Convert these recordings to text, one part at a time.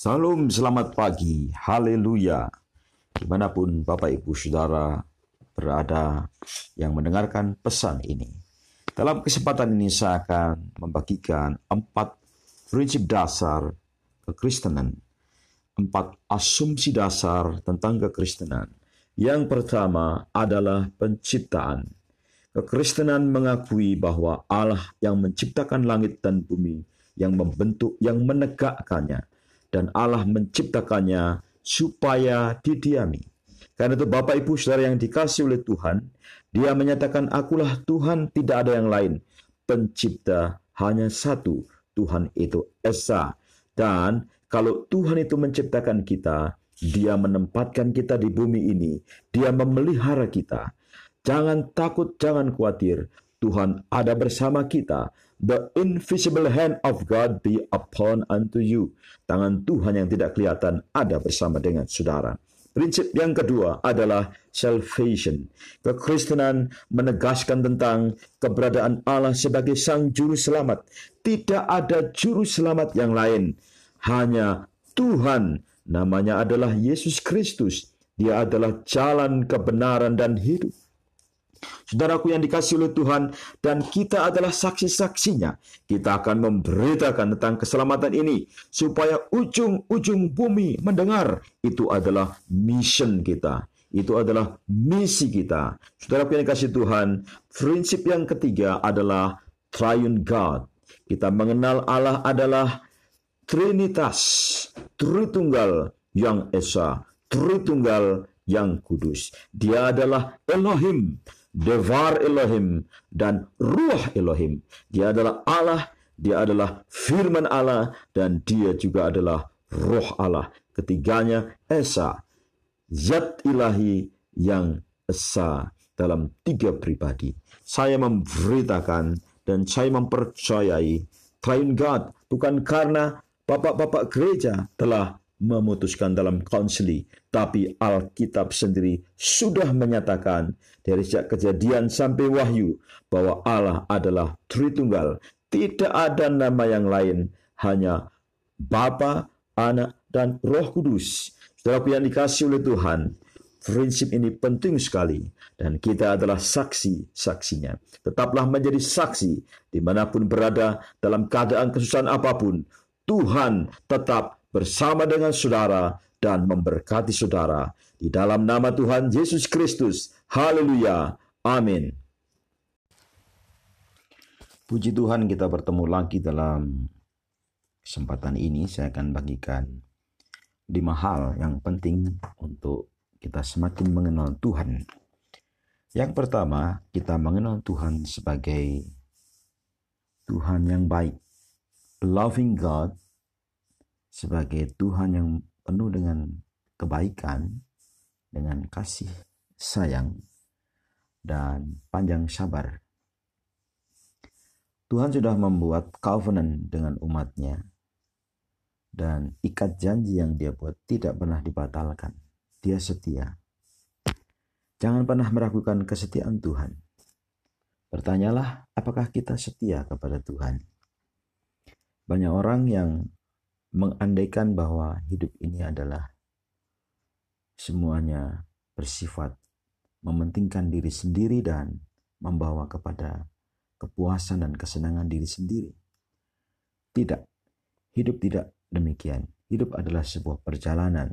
Salam selamat pagi, haleluya. Di mana pun Bapak Ibu Saudara berada yang mendengarkan pesan ini. Dalam kesempatan ini saya akan membagikan empat prinsip dasar kekristenan. Empat asumsi dasar tentang kekristenan. Yang pertama adalah penciptaan. Kekristenan mengakui bahwa Allah yang menciptakan langit dan bumi, yang membentuk, yang menegakkannya, dan Allah menciptakannya supaya didiami. Karena itu Bapak Ibu Saudara yang dikasih oleh Tuhan, dia menyatakan akulah Tuhan tidak ada yang lain. Pencipta hanya satu, Tuhan itu Esa. Dan kalau Tuhan itu menciptakan kita, dia menempatkan kita di bumi ini, dia memelihara kita. Jangan takut, jangan khawatir. Tuhan ada bersama kita the invisible hand of God be upon unto you. Tangan Tuhan yang tidak kelihatan ada bersama dengan saudara. Prinsip yang kedua adalah salvation. Kekristenan menegaskan tentang keberadaan Allah sebagai sang juru selamat. Tidak ada juru selamat yang lain. Hanya Tuhan. Namanya adalah Yesus Kristus. Dia adalah jalan kebenaran dan hidup. Saudaraku yang dikasih oleh Tuhan, dan kita adalah saksi-saksinya. Kita akan memberitakan tentang keselamatan ini, supaya ujung-ujung bumi mendengar. Itu adalah mission kita. Itu adalah misi kita. Saudaraku yang dikasih Tuhan, prinsip yang ketiga adalah triune God. Kita mengenal Allah adalah Trinitas, Tritunggal yang Esa, Tritunggal yang Kudus. Dia adalah Elohim, Devar Elohim dan Ruah Elohim. Dia adalah Allah, dia adalah firman Allah dan dia juga adalah roh Allah. Ketiganya Esa, zat ilahi yang esa dalam tiga pribadi. Saya memberitakan dan saya mempercayai Triune God bukan karena bapak-bapak gereja telah memutuskan dalam konsili, tapi Alkitab sendiri sudah menyatakan dari sejak kejadian sampai wahyu bahwa Allah adalah Tritunggal. Tidak ada nama yang lain, hanya Bapa, Anak, dan Roh Kudus. Saudara yang dikasih oleh Tuhan, prinsip ini penting sekali dan kita adalah saksi-saksinya. Tetaplah menjadi saksi di mana pun berada dalam keadaan kesusahan apa pun. Tuhan tetap bersama dengan saudara dan memberkati saudara. Di dalam nama Tuhan Yesus Kristus. Haleluya. Amin. Puji Tuhan kita bertemu lagi dalam kesempatan ini. Saya akan bagikan lima hal yang penting untuk kita semakin mengenal Tuhan. Yang pertama, kita mengenal Tuhan sebagai Tuhan yang baik. Loving God sebagai Tuhan yang penuh dengan kebaikan, dengan kasih sayang, dan panjang sabar. Tuhan sudah membuat covenant dengan umatnya, dan ikat janji yang dia buat tidak pernah dibatalkan. Dia setia. Jangan pernah meragukan kesetiaan Tuhan. Bertanyalah, apakah kita setia kepada Tuhan? Banyak orang yang mengandaikan bahwa hidup ini adalah semuanya bersifat mementingkan diri sendiri dan membawa kepada kepuasan dan kesenangan diri sendiri. Tidak, hidup tidak demikian. Hidup adalah sebuah perjalanan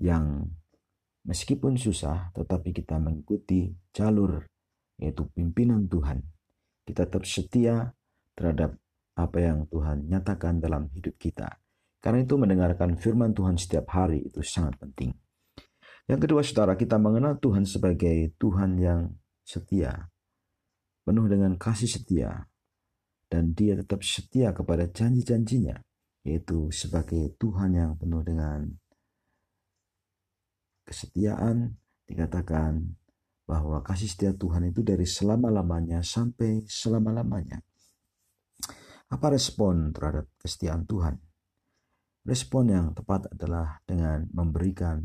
yang meskipun susah, tetapi kita mengikuti jalur yaitu pimpinan Tuhan. Kita tetap setia terhadap apa yang Tuhan nyatakan dalam hidup kita. Karena itu mendengarkan firman Tuhan setiap hari itu sangat penting. Yang kedua saudara, kita mengenal Tuhan sebagai Tuhan yang setia. Penuh dengan kasih setia. Dan dia tetap setia kepada janji-janjinya. Yaitu sebagai Tuhan yang penuh dengan kesetiaan. Dikatakan bahwa kasih setia Tuhan itu dari selama-lamanya sampai selama-lamanya. Apa respon terhadap kesetiaan Tuhan? Respon yang tepat adalah dengan memberikan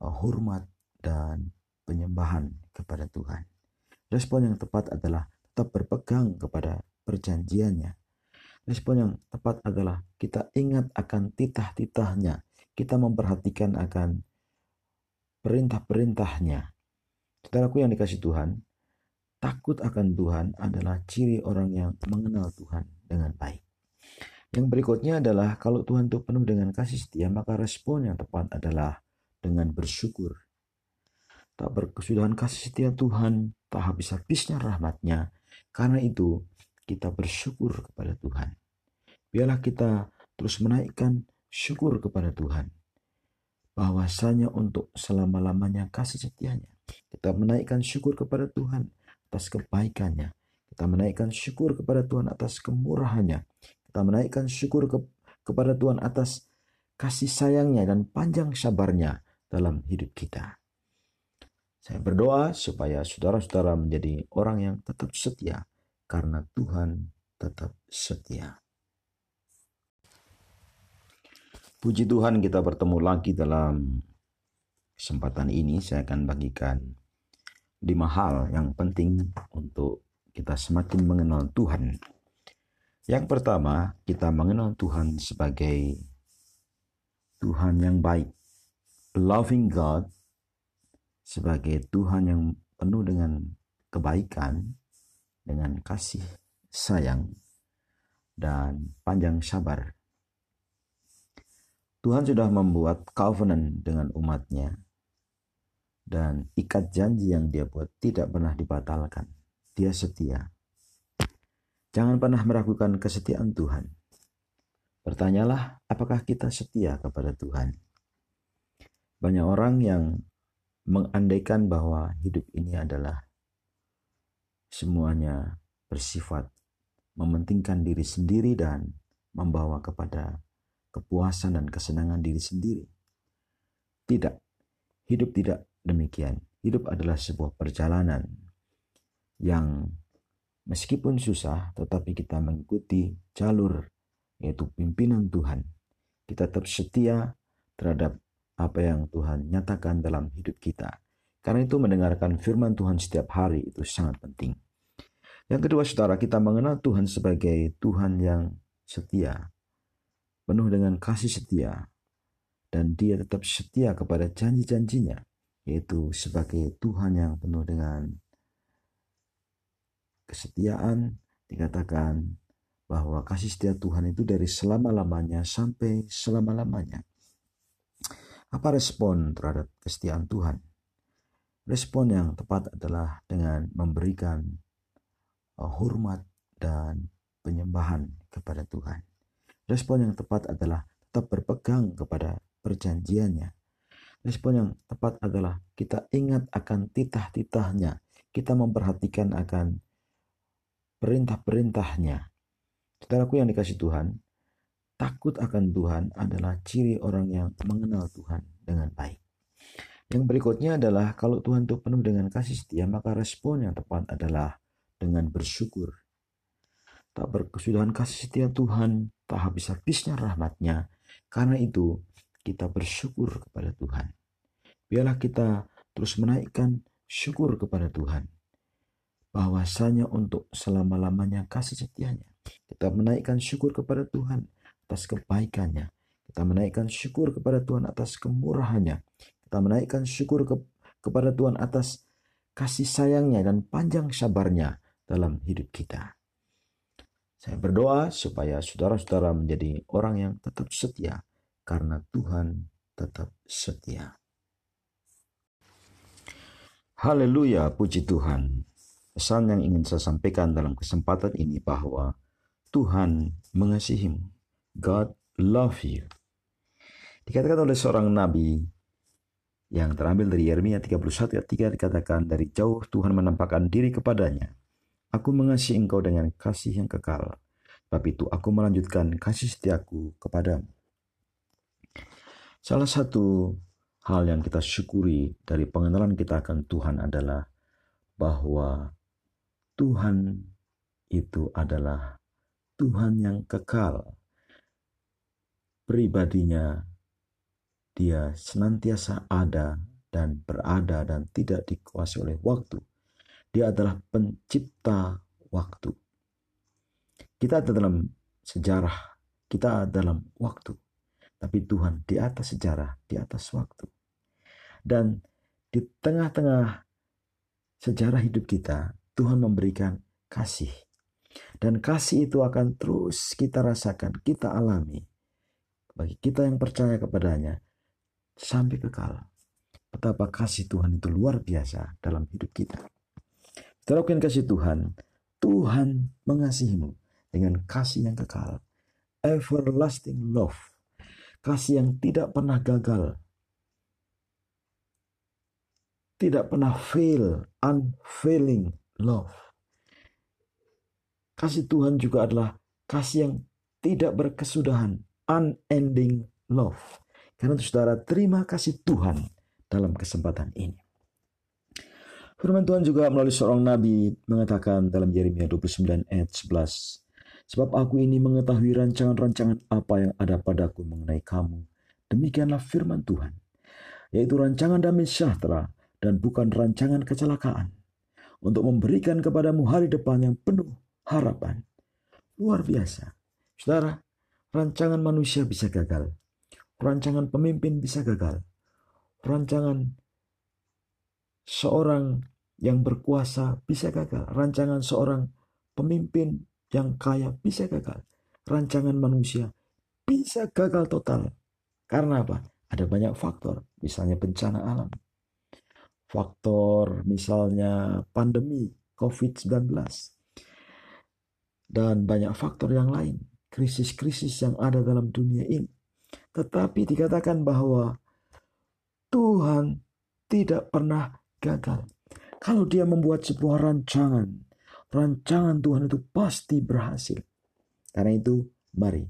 uh, hormat dan penyembahan kepada Tuhan. Respon yang tepat adalah tetap berpegang kepada perjanjiannya. Respon yang tepat adalah kita ingat akan titah-titahnya. Kita memperhatikan akan perintah-perintahnya. Saudaraku yang dikasih Tuhan, takut akan Tuhan adalah ciri orang yang mengenal Tuhan dengan baik. Yang berikutnya adalah kalau Tuhan itu penuh dengan kasih setia, maka respon yang tepat adalah dengan bersyukur. Tak berkesudahan kasih setia Tuhan, tak habis-habisnya rahmatnya. Karena itu, kita bersyukur kepada Tuhan. Biarlah kita terus menaikkan syukur kepada Tuhan. Bahwasanya untuk selama-lamanya kasih setianya. Kita menaikkan syukur kepada Tuhan atas kebaikannya. Kita menaikkan syukur kepada Tuhan atas kemurahannya. Kita menaikkan syukur ke, kepada Tuhan atas kasih sayangnya dan panjang sabarnya dalam hidup kita. Saya berdoa supaya saudara-saudara menjadi orang yang tetap setia karena Tuhan tetap setia. Puji Tuhan kita bertemu lagi dalam kesempatan ini saya akan bagikan lima hal yang penting untuk kita semakin mengenal Tuhan. Yang pertama, kita mengenal Tuhan sebagai Tuhan yang baik. Loving God sebagai Tuhan yang penuh dengan kebaikan, dengan kasih sayang, dan panjang sabar. Tuhan sudah membuat covenant dengan umatnya, dan ikat janji yang dia buat tidak pernah dibatalkan. Dia setia. Jangan pernah meragukan kesetiaan Tuhan. Bertanyalah, apakah kita setia kepada Tuhan? Banyak orang yang mengandaikan bahwa hidup ini adalah semuanya bersifat mementingkan diri sendiri dan membawa kepada kepuasan dan kesenangan diri sendiri. Tidak, hidup tidak demikian. Hidup adalah sebuah perjalanan yang meskipun susah, tetapi kita mengikuti jalur yaitu pimpinan Tuhan. Kita tetap setia terhadap apa yang Tuhan nyatakan dalam hidup kita. Karena itu mendengarkan firman Tuhan setiap hari itu sangat penting. Yang kedua, saudara, kita mengenal Tuhan sebagai Tuhan yang setia, penuh dengan kasih setia, dan dia tetap setia kepada janji-janjinya, yaitu sebagai Tuhan yang penuh dengan kesetiaan, dikatakan bahwa kasih setia Tuhan itu dari selama-lamanya sampai selama-lamanya. Apa respon terhadap kesetiaan Tuhan? Respon yang tepat adalah dengan memberikan Uh, hormat dan penyembahan kepada Tuhan. Respon yang tepat adalah tetap berpegang kepada perjanjiannya. Respon yang tepat adalah kita ingat akan titah-titahnya. Kita memperhatikan akan perintah-perintahnya. Saudaraku yang dikasih Tuhan, takut akan Tuhan adalah ciri orang yang mengenal Tuhan dengan baik. Yang berikutnya adalah kalau Tuhan itu penuh dengan kasih setia, maka respon yang tepat adalah dengan bersyukur. Tak berkesudahan kasih setia Tuhan, tak habis-habisnya rahmatnya. Karena itu, kita bersyukur kepada Tuhan. Biarlah kita terus menaikkan syukur kepada Tuhan. Bahwasanya untuk selama-lamanya kasih setianya. Kita menaikkan syukur kepada Tuhan atas kebaikannya. Kita menaikkan syukur kepada Tuhan atas kemurahannya. Kita menaikkan syukur ke, kepada Tuhan atas kasih sayangnya dan panjang sabarnya dalam hidup kita. Saya berdoa supaya saudara-saudara menjadi orang yang tetap setia karena Tuhan tetap setia. Haleluya, puji Tuhan. Pesan yang ingin saya sampaikan dalam kesempatan ini bahwa Tuhan mengasihimu. God love you. Dikatakan oleh seorang nabi yang terambil dari Yeremia 31 ayat 3 dikatakan dari jauh Tuhan menampakkan diri kepadanya Aku mengasihi engkau dengan kasih yang kekal. Sebab itu aku melanjutkan kasih setiaku kepadamu. Salah satu hal yang kita syukuri dari pengenalan kita akan Tuhan adalah bahwa Tuhan itu adalah Tuhan yang kekal. Pribadinya dia senantiasa ada dan berada dan tidak dikuasai oleh waktu dia adalah pencipta waktu. Kita ada dalam sejarah kita dalam waktu. Tapi Tuhan di atas sejarah, di atas waktu. Dan di tengah-tengah sejarah hidup kita, Tuhan memberikan kasih. Dan kasih itu akan terus kita rasakan, kita alami. Bagi kita yang percaya kepadanya, sampai kekal. Betapa kasih Tuhan itu luar biasa dalam hidup kita. Setelah kasih Tuhan, Tuhan mengasihimu dengan kasih yang kekal. Everlasting love. Kasih yang tidak pernah gagal. Tidak pernah fail. Unfailing love. Kasih Tuhan juga adalah kasih yang tidak berkesudahan. Unending love. Karena itu saudara terima kasih Tuhan dalam kesempatan ini. Firman Tuhan juga melalui seorang nabi mengatakan dalam Yeremia 29 ayat 11. Sebab aku ini mengetahui rancangan-rancangan apa yang ada padaku mengenai kamu. Demikianlah firman Tuhan. Yaitu rancangan damai sejahtera dan bukan rancangan kecelakaan. Untuk memberikan kepadamu hari depan yang penuh harapan. Luar biasa. Saudara, rancangan manusia bisa gagal. Rancangan pemimpin bisa gagal. Rancangan seorang yang berkuasa bisa gagal. Rancangan seorang pemimpin yang kaya bisa gagal. Rancangan manusia bisa gagal total. Karena apa? Ada banyak faktor, misalnya bencana alam. Faktor misalnya pandemi COVID-19. Dan banyak faktor yang lain. Krisis-krisis yang ada dalam dunia ini. Tetapi dikatakan bahwa Tuhan tidak pernah gagal. Kalau dia membuat sebuah rancangan, rancangan Tuhan itu pasti berhasil. Karena itu, mari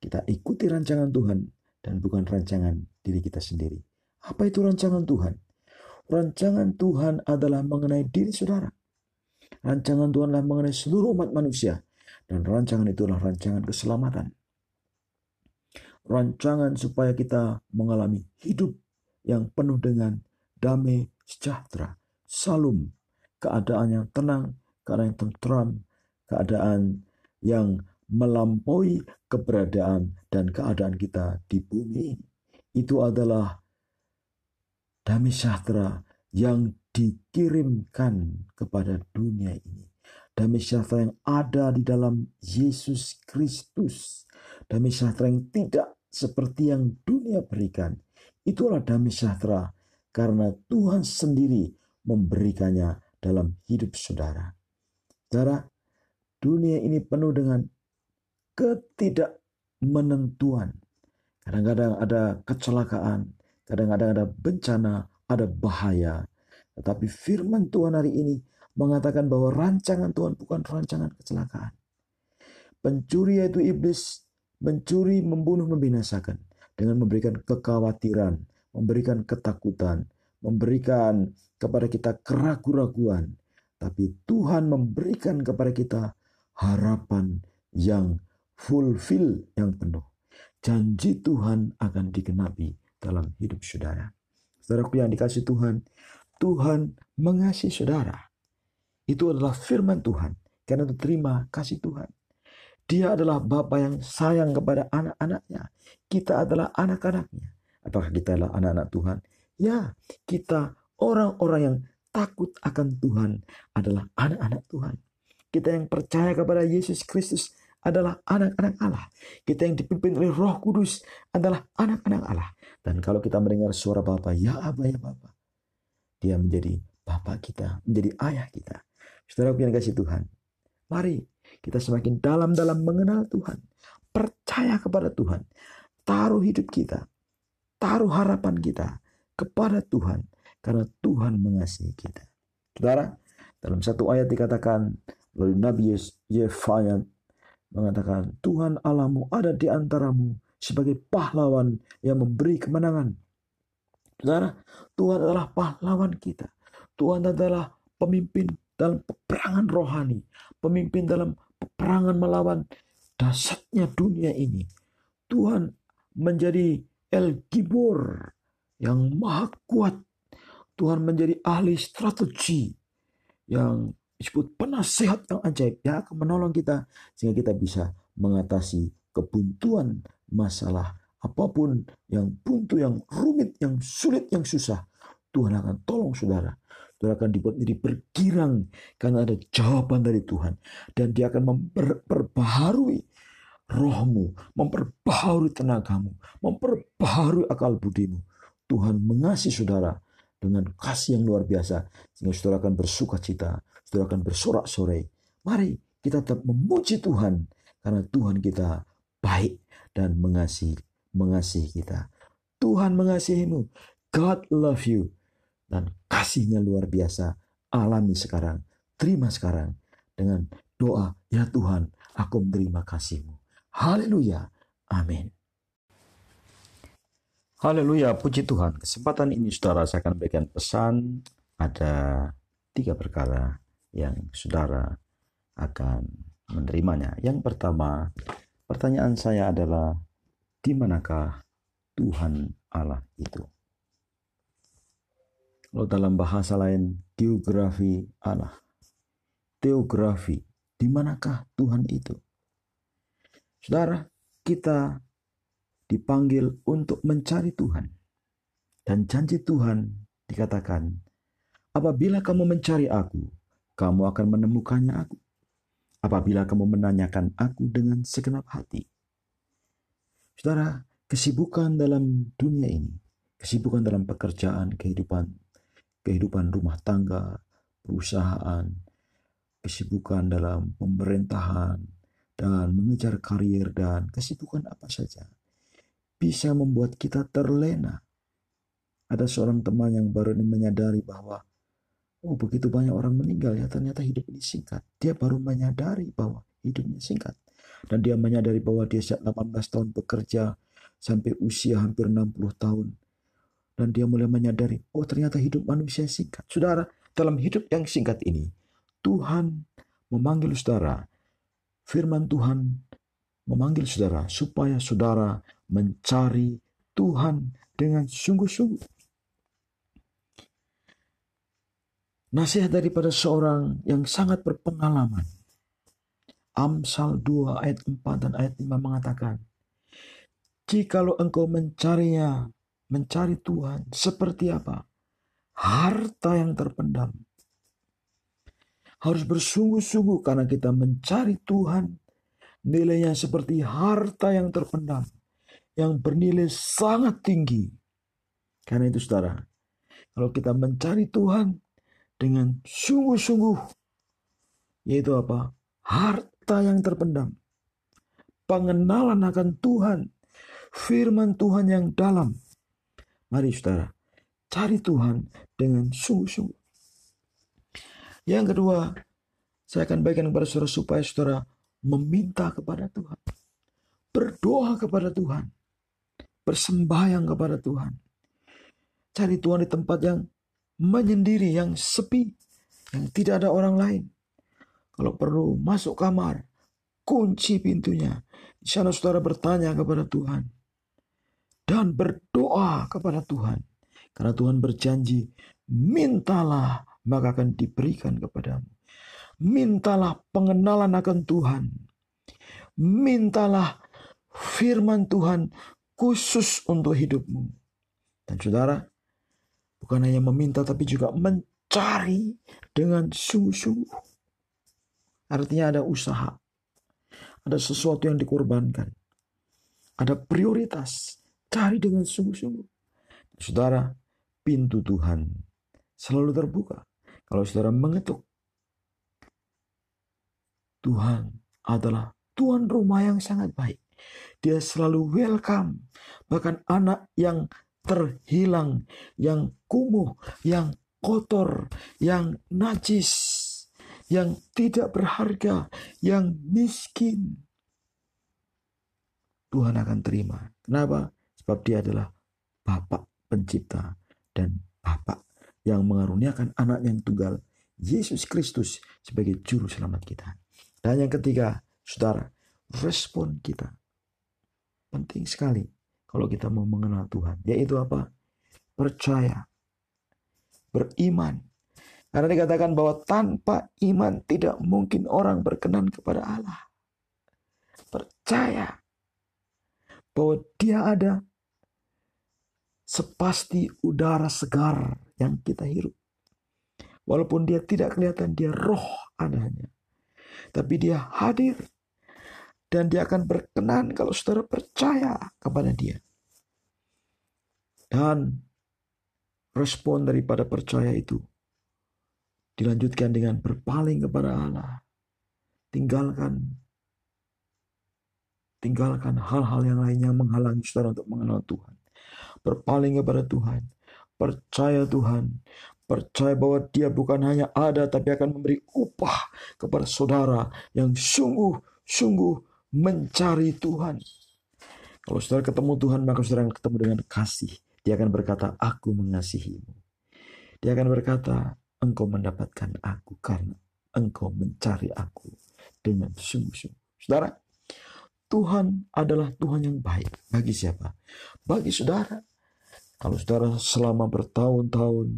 kita ikuti rancangan Tuhan dan bukan rancangan diri kita sendiri. Apa itu rancangan Tuhan? Rancangan Tuhan adalah mengenai diri saudara. Rancangan Tuhan adalah mengenai seluruh umat manusia. Dan rancangan itulah rancangan keselamatan. Rancangan supaya kita mengalami hidup yang penuh dengan damai sejahtera, salum, keadaan yang tenang, keadaan yang tentram, keadaan yang melampaui keberadaan dan keadaan kita di bumi. Itu adalah damai sejahtera yang dikirimkan kepada dunia ini. Damai sejahtera yang ada di dalam Yesus Kristus. Damai sejahtera yang tidak seperti yang dunia berikan. Itulah damai sejahtera karena Tuhan sendiri memberikannya dalam hidup saudara. Saudara, dunia ini penuh dengan ketidakmenentuan. Kadang-kadang ada kecelakaan, kadang-kadang ada bencana, ada bahaya. Tetapi firman Tuhan hari ini mengatakan bahwa rancangan Tuhan bukan rancangan kecelakaan. Pencuri yaitu iblis mencuri, membunuh, membinasakan dengan memberikan kekhawatiran, memberikan ketakutan, memberikan kepada kita keraguan-raguan, tapi Tuhan memberikan kepada kita harapan yang fulfill yang penuh. Janji Tuhan akan digenapi dalam hidup saudara. Saudaraku yang dikasih Tuhan, Tuhan mengasihi saudara. Itu adalah firman Tuhan. Karena terima kasih Tuhan. Dia adalah Bapa yang sayang kepada anak-anaknya. Kita adalah anak-anaknya. Apakah kita adalah anak-anak Tuhan? Ya, kita orang-orang yang takut akan Tuhan adalah anak-anak Tuhan. Kita yang percaya kepada Yesus Kristus adalah anak-anak Allah. Kita yang dipimpin oleh Roh Kudus adalah anak-anak Allah. Dan kalau kita mendengar suara Bapa, ya Aba ya Bapa. Dia menjadi Bapa kita, menjadi ayah kita. Saudara yang kasih Tuhan. Mari kita semakin dalam-dalam mengenal Tuhan. Percaya kepada Tuhan. Taruh hidup kita taruh harapan kita kepada Tuhan karena Tuhan mengasihi kita. Saudara, dalam satu ayat dikatakan oleh Nabi Yefaya mengatakan Tuhan Allahmu ada di antaramu sebagai pahlawan yang memberi kemenangan. Saudara, Tuhan adalah pahlawan kita. Tuhan adalah pemimpin dalam peperangan rohani, pemimpin dalam peperangan melawan dasarnya dunia ini. Tuhan menjadi El Gibor yang maha kuat. Tuhan menjadi ahli strategi yang disebut penasehat yang ajaib yang akan menolong kita sehingga kita bisa mengatasi kebuntuan masalah apa pun yang buntu, yang rumit, yang sulit, yang susah. Tuhan akan tolong saudara. Saudara akan dibuat menjadi bergirang karena ada jawaban dari Tuhan. Dan dia akan memperbaharui rohmu, memperbaharui tenagamu, memperbaharui akal budimu. Tuhan mengasihi saudara dengan kasih yang luar biasa. Sehingga saudara akan bersuka cita, saudara akan bersorak-sorai. Mari kita tetap memuji Tuhan karena Tuhan kita baik dan mengasihi mengasihi kita. Tuhan mengasihimu. God love you. Dan kasihnya luar biasa. Alami sekarang. Terima sekarang. Dengan doa, ya Tuhan, aku menerima kasihmu. Haleluya. Amin. Haleluya, puji Tuhan. Kesempatan ini saudara saya akan berikan pesan. Ada tiga perkara yang saudara akan menerimanya. Yang pertama, pertanyaan saya adalah, di manakah Tuhan Allah itu? Kalau dalam bahasa lain, geografi Allah. Teografi, di manakah Tuhan itu? Saudara, kita dipanggil untuk mencari Tuhan. Dan janji Tuhan dikatakan, apabila kamu mencari aku, kamu akan menemukannya aku. Apabila kamu menanyakan aku dengan segenap hati. Saudara, kesibukan dalam dunia ini, kesibukan dalam pekerjaan, kehidupan, kehidupan rumah tangga, perusahaan, kesibukan dalam pemerintahan, dan mengejar karir dan kesibukan apa saja bisa membuat kita terlena. Ada seorang teman yang baru ini menyadari bahwa oh begitu banyak orang meninggal ya ternyata hidup ini singkat. Dia baru menyadari bahwa hidupnya singkat. Dan dia menyadari bahwa dia sejak 18 tahun bekerja sampai usia hampir 60 tahun. Dan dia mulai menyadari, oh ternyata hidup manusia singkat. Saudara, dalam hidup yang singkat ini, Tuhan memanggil saudara. Firman Tuhan memanggil saudara supaya saudara mencari Tuhan dengan sungguh-sungguh. Nasihat daripada seorang yang sangat berpengalaman Amsal 2 ayat 4 dan ayat 5 mengatakan, Jikalau engkau mencarinya, mencari Tuhan, seperti apa? Harta yang terpendam. Harus bersungguh-sungguh karena kita mencari Tuhan. Nilainya seperti harta yang terpendam. Yang bernilai sangat tinggi. Karena itu saudara, kalau kita mencari Tuhan dengan sungguh-sungguh, yaitu apa? Harta yang terpendam. Pengenalan akan Tuhan. Firman Tuhan yang dalam. Mari saudara, cari Tuhan dengan sungguh-sungguh. Yang kedua, saya akan bagikan kepada saudara supaya saudara meminta kepada Tuhan. Berdoa kepada Tuhan. Bersembahyang kepada Tuhan. Cari Tuhan di tempat yang menyendiri, yang sepi, yang tidak ada orang lain. Kalau perlu masuk kamar, kunci pintunya. Di sana saudara bertanya kepada Tuhan. Dan berdoa kepada Tuhan. Karena Tuhan berjanji, mintalah maka akan diberikan kepadamu. Mintalah pengenalan akan Tuhan. Mintalah firman Tuhan khusus untuk hidupmu. Dan saudara, bukan hanya meminta tapi juga mencari dengan sungguh-sungguh. Artinya ada usaha. Ada sesuatu yang dikorbankan. Ada prioritas. Cari dengan sungguh-sungguh. Saudara, pintu Tuhan selalu terbuka. Kalau saudara mengetuk, Tuhan adalah Tuhan rumah yang sangat baik. Dia selalu welcome. Bahkan anak yang terhilang, yang kumuh, yang kotor, yang najis, yang tidak berharga, yang miskin. Tuhan akan terima. Kenapa? Sebab dia adalah Bapak pencipta dan Bapak yang mengaruniakan anak yang tunggal, Yesus Kristus sebagai juru selamat kita. Dan yang ketiga, saudara, respon kita. Penting sekali kalau kita mau mengenal Tuhan. Yaitu apa? Percaya, beriman, karena dikatakan bahwa tanpa iman tidak mungkin orang berkenan kepada Allah. percaya bahwa dia ada sepasti udara segar yang kita hirup. Walaupun dia tidak kelihatan, dia roh adanya. Tapi dia hadir. Dan dia akan berkenan kalau saudara percaya kepada dia. Dan respon daripada percaya itu dilanjutkan dengan berpaling kepada Allah. Tinggalkan tinggalkan hal-hal yang lainnya menghalangi saudara untuk mengenal Tuhan. Berpaling kepada Tuhan. Percaya Tuhan. Percaya bahwa dia bukan hanya ada tapi akan memberi upah kepada saudara yang sungguh-sungguh mencari Tuhan. Kalau saudara ketemu Tuhan maka saudara akan ketemu dengan kasih dia akan berkata, aku mengasihimu. Dia akan berkata, engkau mendapatkan aku karena engkau mencari aku dengan sungguh-sungguh. Saudara, Tuhan adalah Tuhan yang baik. Bagi siapa? Bagi saudara. Kalau saudara selama bertahun-tahun,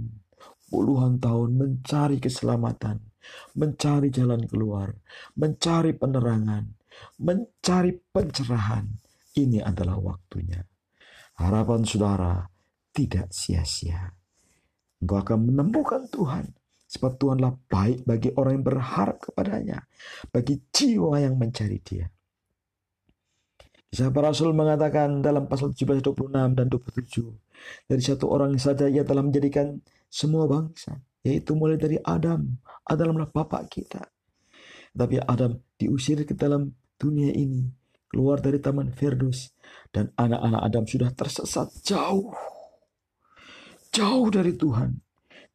puluhan tahun mencari keselamatan, mencari jalan keluar, mencari penerangan, mencari pencerahan, ini adalah waktunya. Harapan saudara tidak sia-sia. Engkau akan menemukan Tuhan. Sebab Tuhanlah baik bagi orang yang berharap kepadanya. Bagi jiwa yang mencari dia. Para Rasul mengatakan dalam pasal 17, 26 dan 27. Dari satu orang saja ia telah menjadikan semua bangsa. Yaitu mulai dari Adam. Adamlah bapak kita. Tapi Adam diusir ke dalam dunia ini. Keluar dari taman Ferdus. Dan anak-anak Adam sudah tersesat jauh jauh dari Tuhan.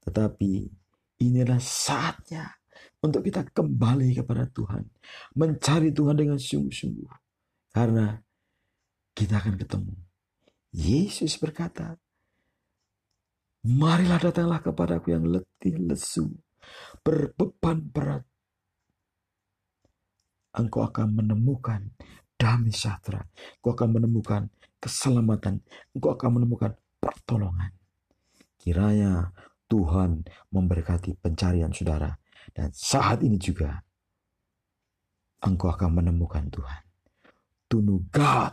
Tetapi inilah saatnya untuk kita kembali kepada Tuhan. Mencari Tuhan dengan sungguh-sungguh. Karena kita akan ketemu. Yesus berkata, Marilah datanglah kepadaku yang letih lesu, berbeban berat. Engkau akan menemukan damai sejahtera. Engkau akan menemukan keselamatan. Engkau akan menemukan pertolongan. Kiranya Tuhan memberkati pencarian saudara. Dan saat ini juga engkau akan menemukan Tuhan. To know God,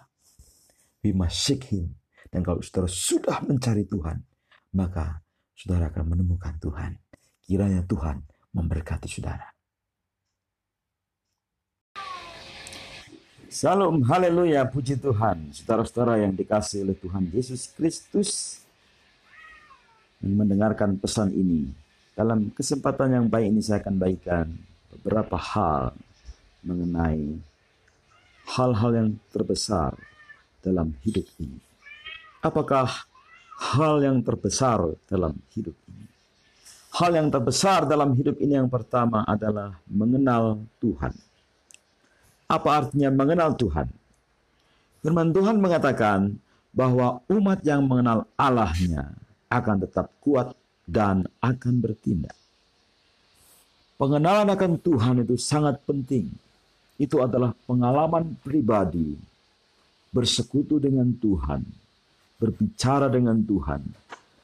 we must seek Him. Dan kalau saudara sudah mencari Tuhan, maka saudara akan menemukan Tuhan. Kiranya Tuhan memberkati saudara. Salam, haleluya, puji Tuhan. Saudara-saudara yang dikasih oleh Tuhan Yesus Kristus, mendengarkan pesan ini. Dalam kesempatan yang baik ini saya akan bagikan beberapa hal mengenai hal-hal yang terbesar dalam hidup ini. Apakah hal yang terbesar dalam hidup ini? Hal yang terbesar dalam hidup ini yang pertama adalah mengenal Tuhan. Apa artinya mengenal Tuhan? Firman Tuhan mengatakan bahwa umat yang mengenal Allahnya akan tetap kuat dan akan bertindak. Pengenalan akan Tuhan itu sangat penting. Itu adalah pengalaman pribadi bersekutu dengan Tuhan, berbicara dengan Tuhan,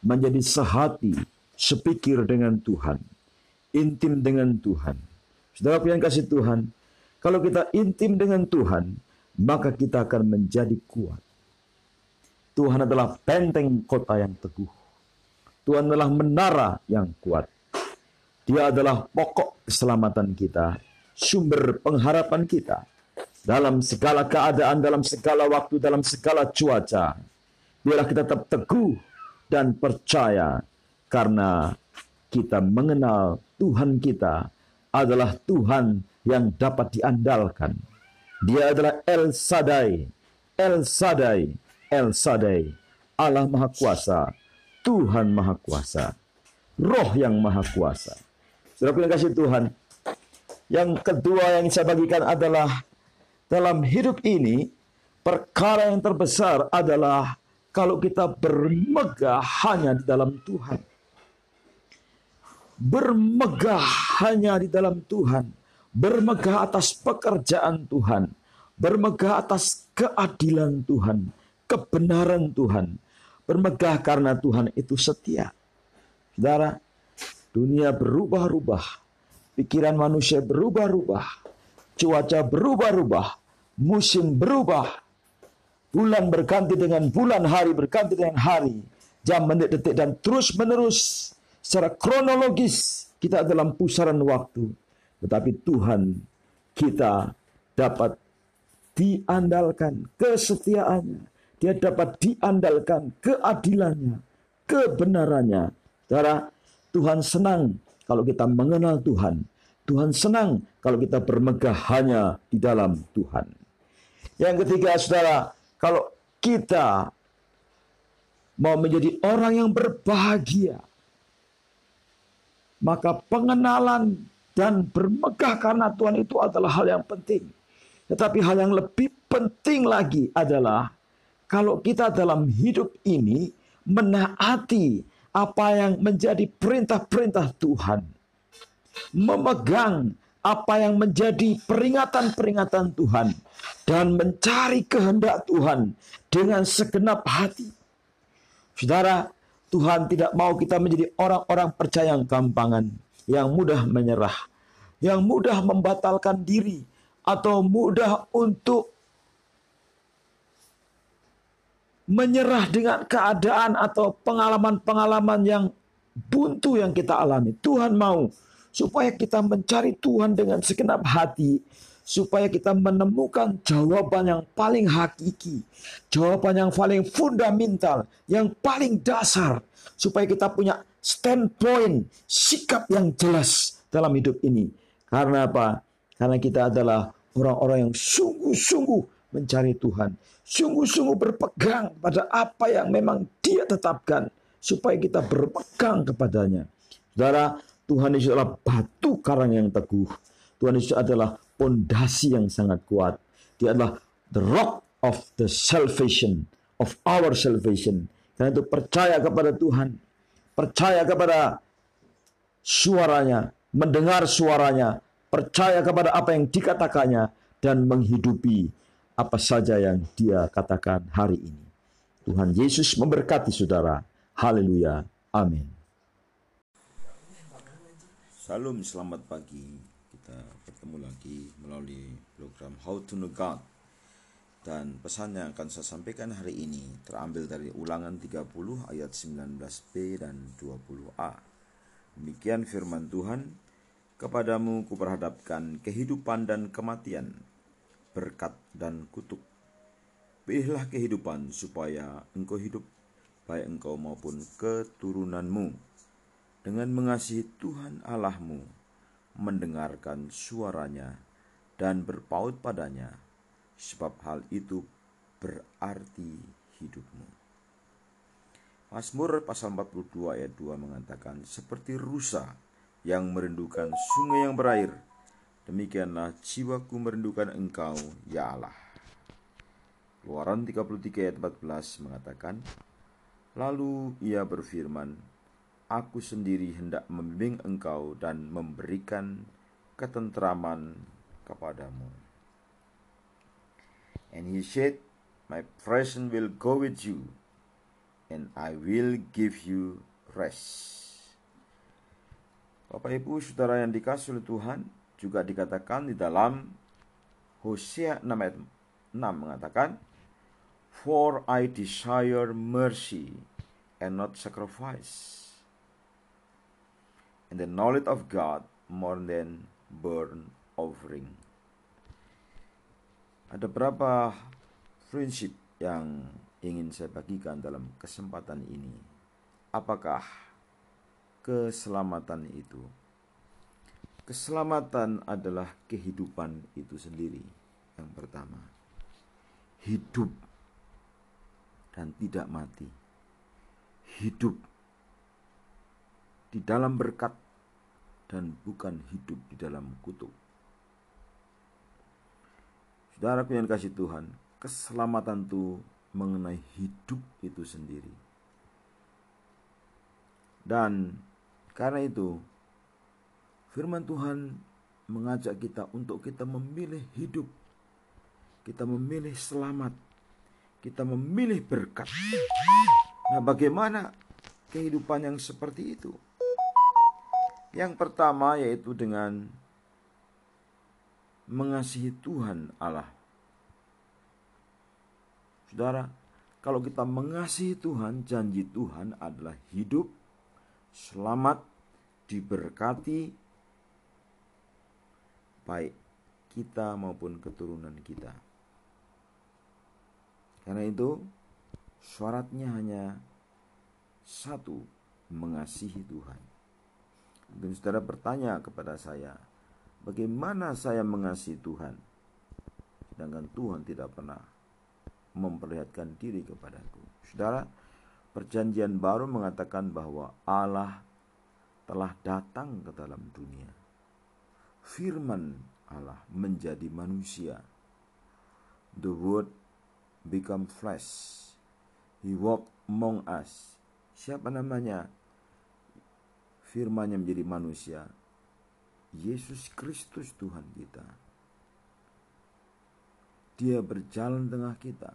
menjadi sehati, sepikir dengan Tuhan, intim dengan Tuhan. Saudara yang kasih Tuhan, kalau kita intim dengan Tuhan, maka kita akan menjadi kuat. Tuhan adalah benteng kota yang teguh. Tuhan adalah menara yang kuat. Dia adalah pokok keselamatan kita, sumber pengharapan kita dalam segala keadaan, dalam segala waktu, dalam segala cuaca. Biarlah kita tetap teguh dan percaya karena kita mengenal Tuhan kita adalah Tuhan yang dapat diandalkan. Dia adalah El Sadai, El Sadai, El Sadai, Allah Maha Kuasa, Tuhan Maha Kuasa. Roh yang Maha Kuasa. Saudara yang kasih Tuhan. Yang kedua yang saya bagikan adalah dalam hidup ini perkara yang terbesar adalah kalau kita bermegah hanya di dalam Tuhan. Bermegah hanya di dalam Tuhan. Bermegah atas pekerjaan Tuhan. Bermegah atas keadilan Tuhan. Kebenaran Tuhan Bermegah karena Tuhan itu setia. Saudara, dunia berubah-ubah. Pikiran manusia berubah-ubah. Cuaca berubah-ubah. musim berubah, bulan berganti dengan bulan, hari berganti dengan hari, jam, menit, detik, dan terus menerus secara kronologis kita dalam pusaran waktu. Tetapi Tuhan kita dapat diandalkan kesetiaannya. Dia dapat diandalkan keadilannya, kebenarannya. Saudara, Tuhan senang kalau kita mengenal Tuhan. Tuhan senang kalau kita bermegah hanya di dalam Tuhan. Yang ketiga, saudara, kalau kita mau menjadi orang yang berbahagia, maka pengenalan dan bermegah karena Tuhan itu adalah hal yang penting. Tetapi hal yang lebih penting lagi adalah kalau kita dalam hidup ini menaati apa yang menjadi perintah-perintah Tuhan. Memegang apa yang menjadi peringatan-peringatan Tuhan dan mencari kehendak Tuhan dengan segenap hati. Saudara, Tuhan tidak mau kita menjadi orang-orang percaya yang gampangan, yang mudah menyerah, yang mudah membatalkan diri, atau mudah untuk menyerah dengan keadaan atau pengalaman-pengalaman yang buntu yang kita alami. Tuhan mau supaya kita mencari Tuhan dengan segenap hati, supaya kita menemukan jawaban yang paling hakiki, jawaban yang paling fundamental, yang paling dasar, supaya kita punya standpoint, sikap yang jelas dalam hidup ini. Karena apa? Karena kita adalah orang-orang yang sungguh-sungguh mencari Tuhan, sungguh-sungguh berpegang pada apa yang memang Dia tetapkan, supaya kita berpegang kepadanya. Saudara, Tuhan Yesus adalah batu karang yang teguh. Tuhan Yesus adalah pondasi yang sangat kuat. Dia adalah the rock of the salvation, of our salvation. Karena itu percaya kepada Tuhan, percaya kepada suaranya, mendengar suaranya, percaya kepada apa yang dikatakannya, dan menghidupi apa saja yang dia katakan hari ini. Tuhan Yesus memberkati saudara. Haleluya. Amin. Salam selamat pagi. Kita bertemu lagi melalui program How to Know God. Dan pesan yang akan saya sampaikan hari ini terambil dari ulangan 30 ayat 19b dan 20a. Demikian firman Tuhan, Kepadamu kuperhadapkan kehidupan dan kematian, berkat dan kutuk. Pilihlah kehidupan supaya engkau hidup, baik engkau maupun keturunanmu dengan mengasihi Tuhan Allahmu, mendengarkan suaranya, dan berpaut padanya, sebab hal itu berarti hidupmu. Mazmur pasal 42 ayat 2 mengatakan, seperti rusa yang merindukan sungai yang berair, demikianlah jiwaku merindukan engkau, ya Allah. Keluaran 33 ayat 14 mengatakan, Lalu ia berfirman, aku sendiri hendak membimbing engkau dan memberikan ketentraman kepadamu. And he said, My presence will go with you, and I will give you rest. Bapak Ibu Saudara yang dikasih oleh Tuhan juga dikatakan di dalam Hosea 6 ayat 6 mengatakan For I desire mercy and not sacrifice and the knowledge of God more than burn offering. Ada berapa prinsip yang ingin saya bagikan dalam kesempatan ini. Apakah keselamatan itu? Keselamatan adalah kehidupan itu sendiri. Yang pertama, hidup dan tidak mati. Hidup di dalam berkat dan bukan hidup di dalam kutuk. Saudara yang kasih Tuhan, keselamatan itu mengenai hidup itu sendiri. Dan karena itu, firman Tuhan mengajak kita untuk kita memilih hidup. Kita memilih selamat. Kita memilih berkat. Nah, bagaimana kehidupan yang seperti itu? Yang pertama yaitu dengan mengasihi Tuhan Allah Saudara, kalau kita mengasihi Tuhan, janji Tuhan adalah hidup, selamat, diberkati, baik kita maupun keturunan kita. Karena itu, syaratnya hanya satu, mengasihi Tuhan. Mungkin saudara bertanya kepada saya, bagaimana saya mengasihi Tuhan? Sedangkan Tuhan tidak pernah memperlihatkan diri kepadaku. Saudara, perjanjian baru mengatakan bahwa Allah telah datang ke dalam dunia. Firman Allah menjadi manusia. The word become flesh. He walk among us. Siapa namanya? Firmannya menjadi manusia. Yesus Kristus Tuhan kita. Dia berjalan tengah kita.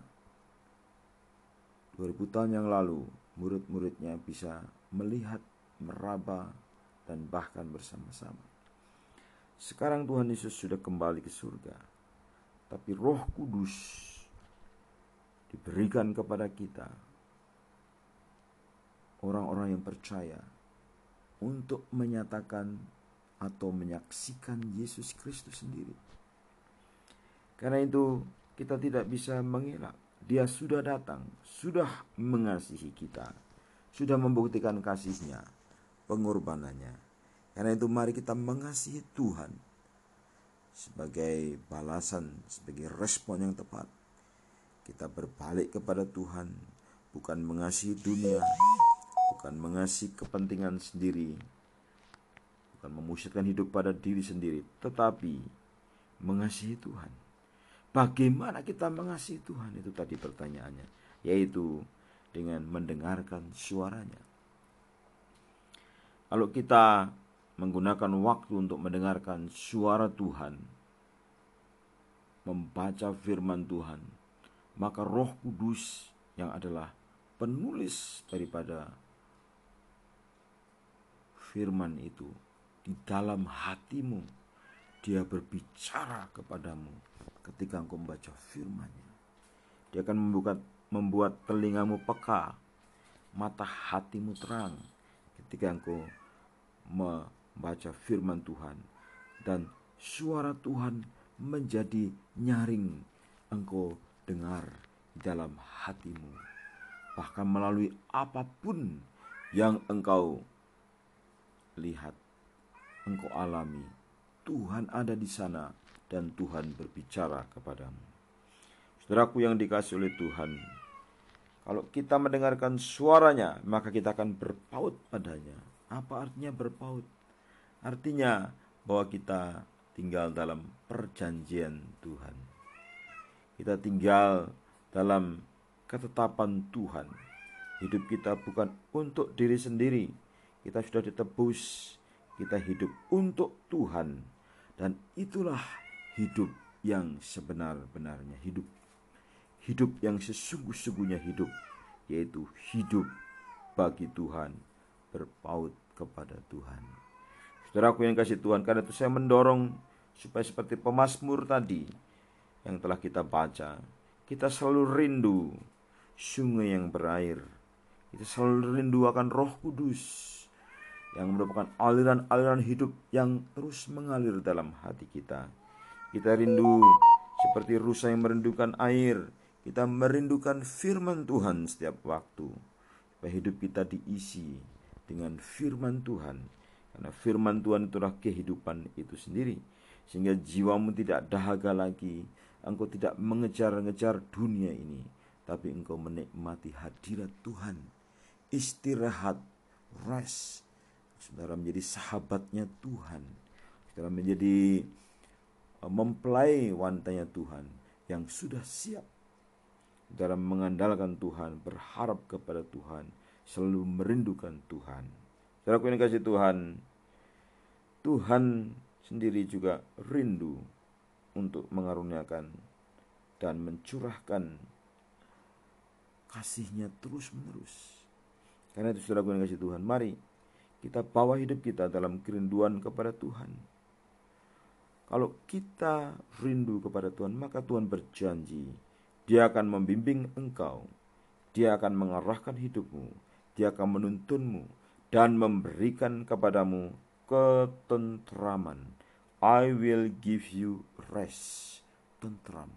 2000 tahun yang lalu, murid-muridnya bisa melihat, meraba, dan bahkan bersama-sama. Sekarang Tuhan Yesus sudah kembali ke surga. Tapi roh kudus diberikan kepada kita. Orang-orang yang percaya untuk menyatakan atau menyaksikan Yesus Kristus sendiri. Karena itu kita tidak bisa mengelak. Dia sudah datang, sudah mengasihi kita, sudah membuktikan kasihnya, pengorbanannya. Karena itu mari kita mengasihi Tuhan sebagai balasan, sebagai respon yang tepat. Kita berbalik kepada Tuhan, bukan mengasihi dunia, bukan mengasihi kepentingan sendiri, bukan memusatkan hidup pada diri sendiri, tetapi mengasihi Tuhan. Bagaimana kita mengasihi Tuhan itu tadi pertanyaannya, yaitu dengan mendengarkan suaranya. Kalau kita menggunakan waktu untuk mendengarkan suara Tuhan, membaca firman Tuhan, maka Roh Kudus yang adalah penulis daripada firman itu di dalam hatimu dia berbicara kepadamu ketika engkau membaca firman-Nya. Dia akan membuka, membuat telingamu peka, mata hatimu terang ketika engkau membaca firman Tuhan. Dan suara Tuhan menjadi nyaring engkau dengar di dalam hatimu. Bahkan melalui apa pun yang engkau lihat, engkau alami, Tuhan ada di sana dan Tuhan berbicara kepadamu. Saudaraku yang dikasih oleh Tuhan, kalau kita mendengarkan suaranya, maka kita akan berpaut padanya. Apa artinya berpaut? Artinya bahwa kita tinggal dalam perjanjian Tuhan. Kita tinggal dalam ketetapan Tuhan. Hidup kita bukan untuk diri sendiri, kita sudah ditebus, kita hidup untuk Tuhan, dan itulah hidup yang sebenar-benarnya hidup. Hidup yang sesungguh-sungguhnya hidup, yaitu hidup bagi Tuhan, berpaut kepada Tuhan. Saudaraku yang kasih Tuhan, karena itu saya mendorong supaya seperti pemazmur tadi yang telah kita baca, kita selalu rindu sungai yang berair. Kita selalu rindu akan Roh Kudus yang merupakan aliran-aliran hidup yang terus mengalir dalam hati kita. Kita rindu seperti rusa yang merindukan air. Kita merindukan firman Tuhan setiap waktu. Supaya hidup kita diisi dengan firman Tuhan. Karena firman Tuhan itulah kehidupan itu sendiri. Sehingga jiwamu tidak dahaga lagi. Engkau tidak mengejar-ngejar dunia ini. Tapi engkau menikmati hadirat Tuhan. Istirahat, rest, saudara menjadi sahabatnya Tuhan, saudara menjadi uh, mempelai wantanya Tuhan yang sudah siap dalam mengandalkan Tuhan, berharap kepada Tuhan, selalu merindukan Tuhan. Saudara ini kasih Tuhan, Tuhan sendiri juga rindu untuk mengaruniakan dan mencurahkan kasihnya terus menerus. Karena itu saudara kasih Tuhan, mari kita bawa hidup kita dalam kerinduan kepada Tuhan. Kalau kita rindu kepada Tuhan, maka Tuhan berjanji, Dia akan membimbing engkau. Dia akan mengarahkan hidupmu. Dia akan menuntunmu dan memberikan kepadamu ketentraman. I will give you rest. Tentram,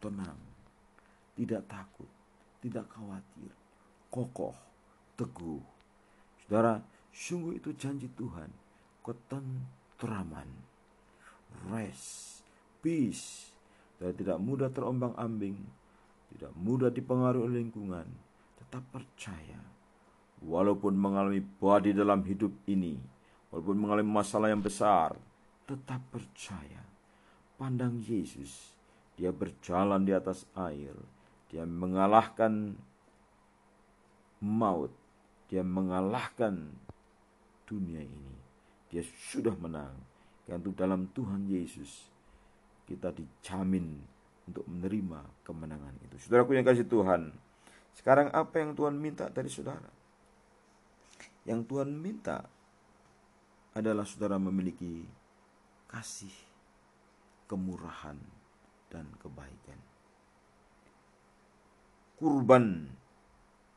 tenang, tidak takut, tidak khawatir, kokoh, teguh. Saudara, sungguh itu janji Tuhan. Ketentraman, rest, peace. Dan tidak mudah terombang-ambing, tidak mudah dipengaruhi oleh lingkungan. Tetap percaya, walaupun mengalami badai dalam hidup ini, walaupun mengalami masalah yang besar, tetap percaya. Pandang Yesus, dia berjalan di atas air, dia mengalahkan maut, dia mengalahkan dunia ini. Dia sudah menang. Karena dalam Tuhan Yesus kita dijamin untuk menerima kemenangan itu. Saudaraku yang kasih Tuhan, sekarang apa yang Tuhan minta dari saudara? Yang Tuhan minta adalah saudara memiliki kasih, kemurahan, dan kebaikan. Kurban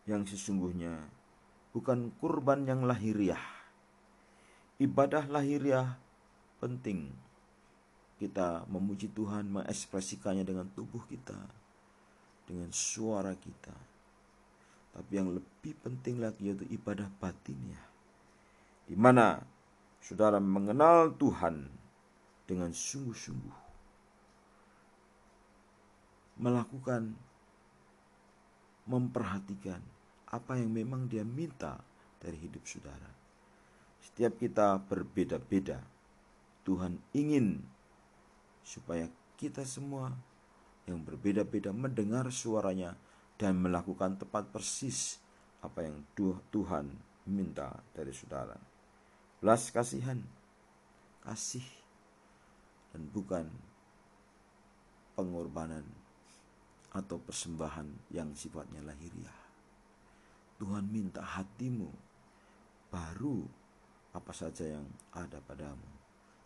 yang sesungguhnya bukan kurban yang lahiriah. Ibadah lahiriah penting. Kita memuji Tuhan, mengekspresikannya dengan tubuh kita, dengan suara kita. Tapi yang lebih penting lagi yaitu ibadah batinnya. Di mana saudara mengenal Tuhan dengan sungguh-sungguh. Melakukan memperhatikan apa yang memang dia minta dari hidup saudara. Setiap kita berbeda-beda. Tuhan ingin supaya kita semua yang berbeda-beda mendengar suaranya dan melakukan tepat persis apa yang Tuhan minta dari saudara. Belas kasihan, kasih, dan bukan pengorbanan atau persembahan yang sifatnya lahiriah. Tuhan minta hatimu baru apa saja yang ada padamu.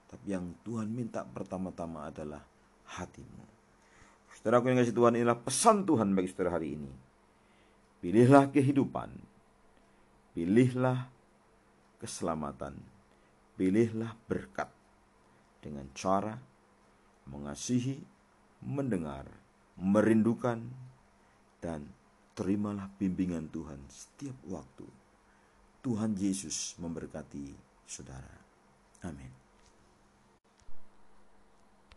Tapi yang Tuhan minta pertama-tama adalah hatimu. Saudara aku yang kasih Tuhan inilah pesan Tuhan bagi saudara hari ini. Pilihlah kehidupan. Pilihlah keselamatan. Pilihlah berkat dengan cara mengasihi, mendengar, merindukan, dan terimalah bimbingan Tuhan setiap waktu. Tuhan Yesus memberkati saudara. Amin.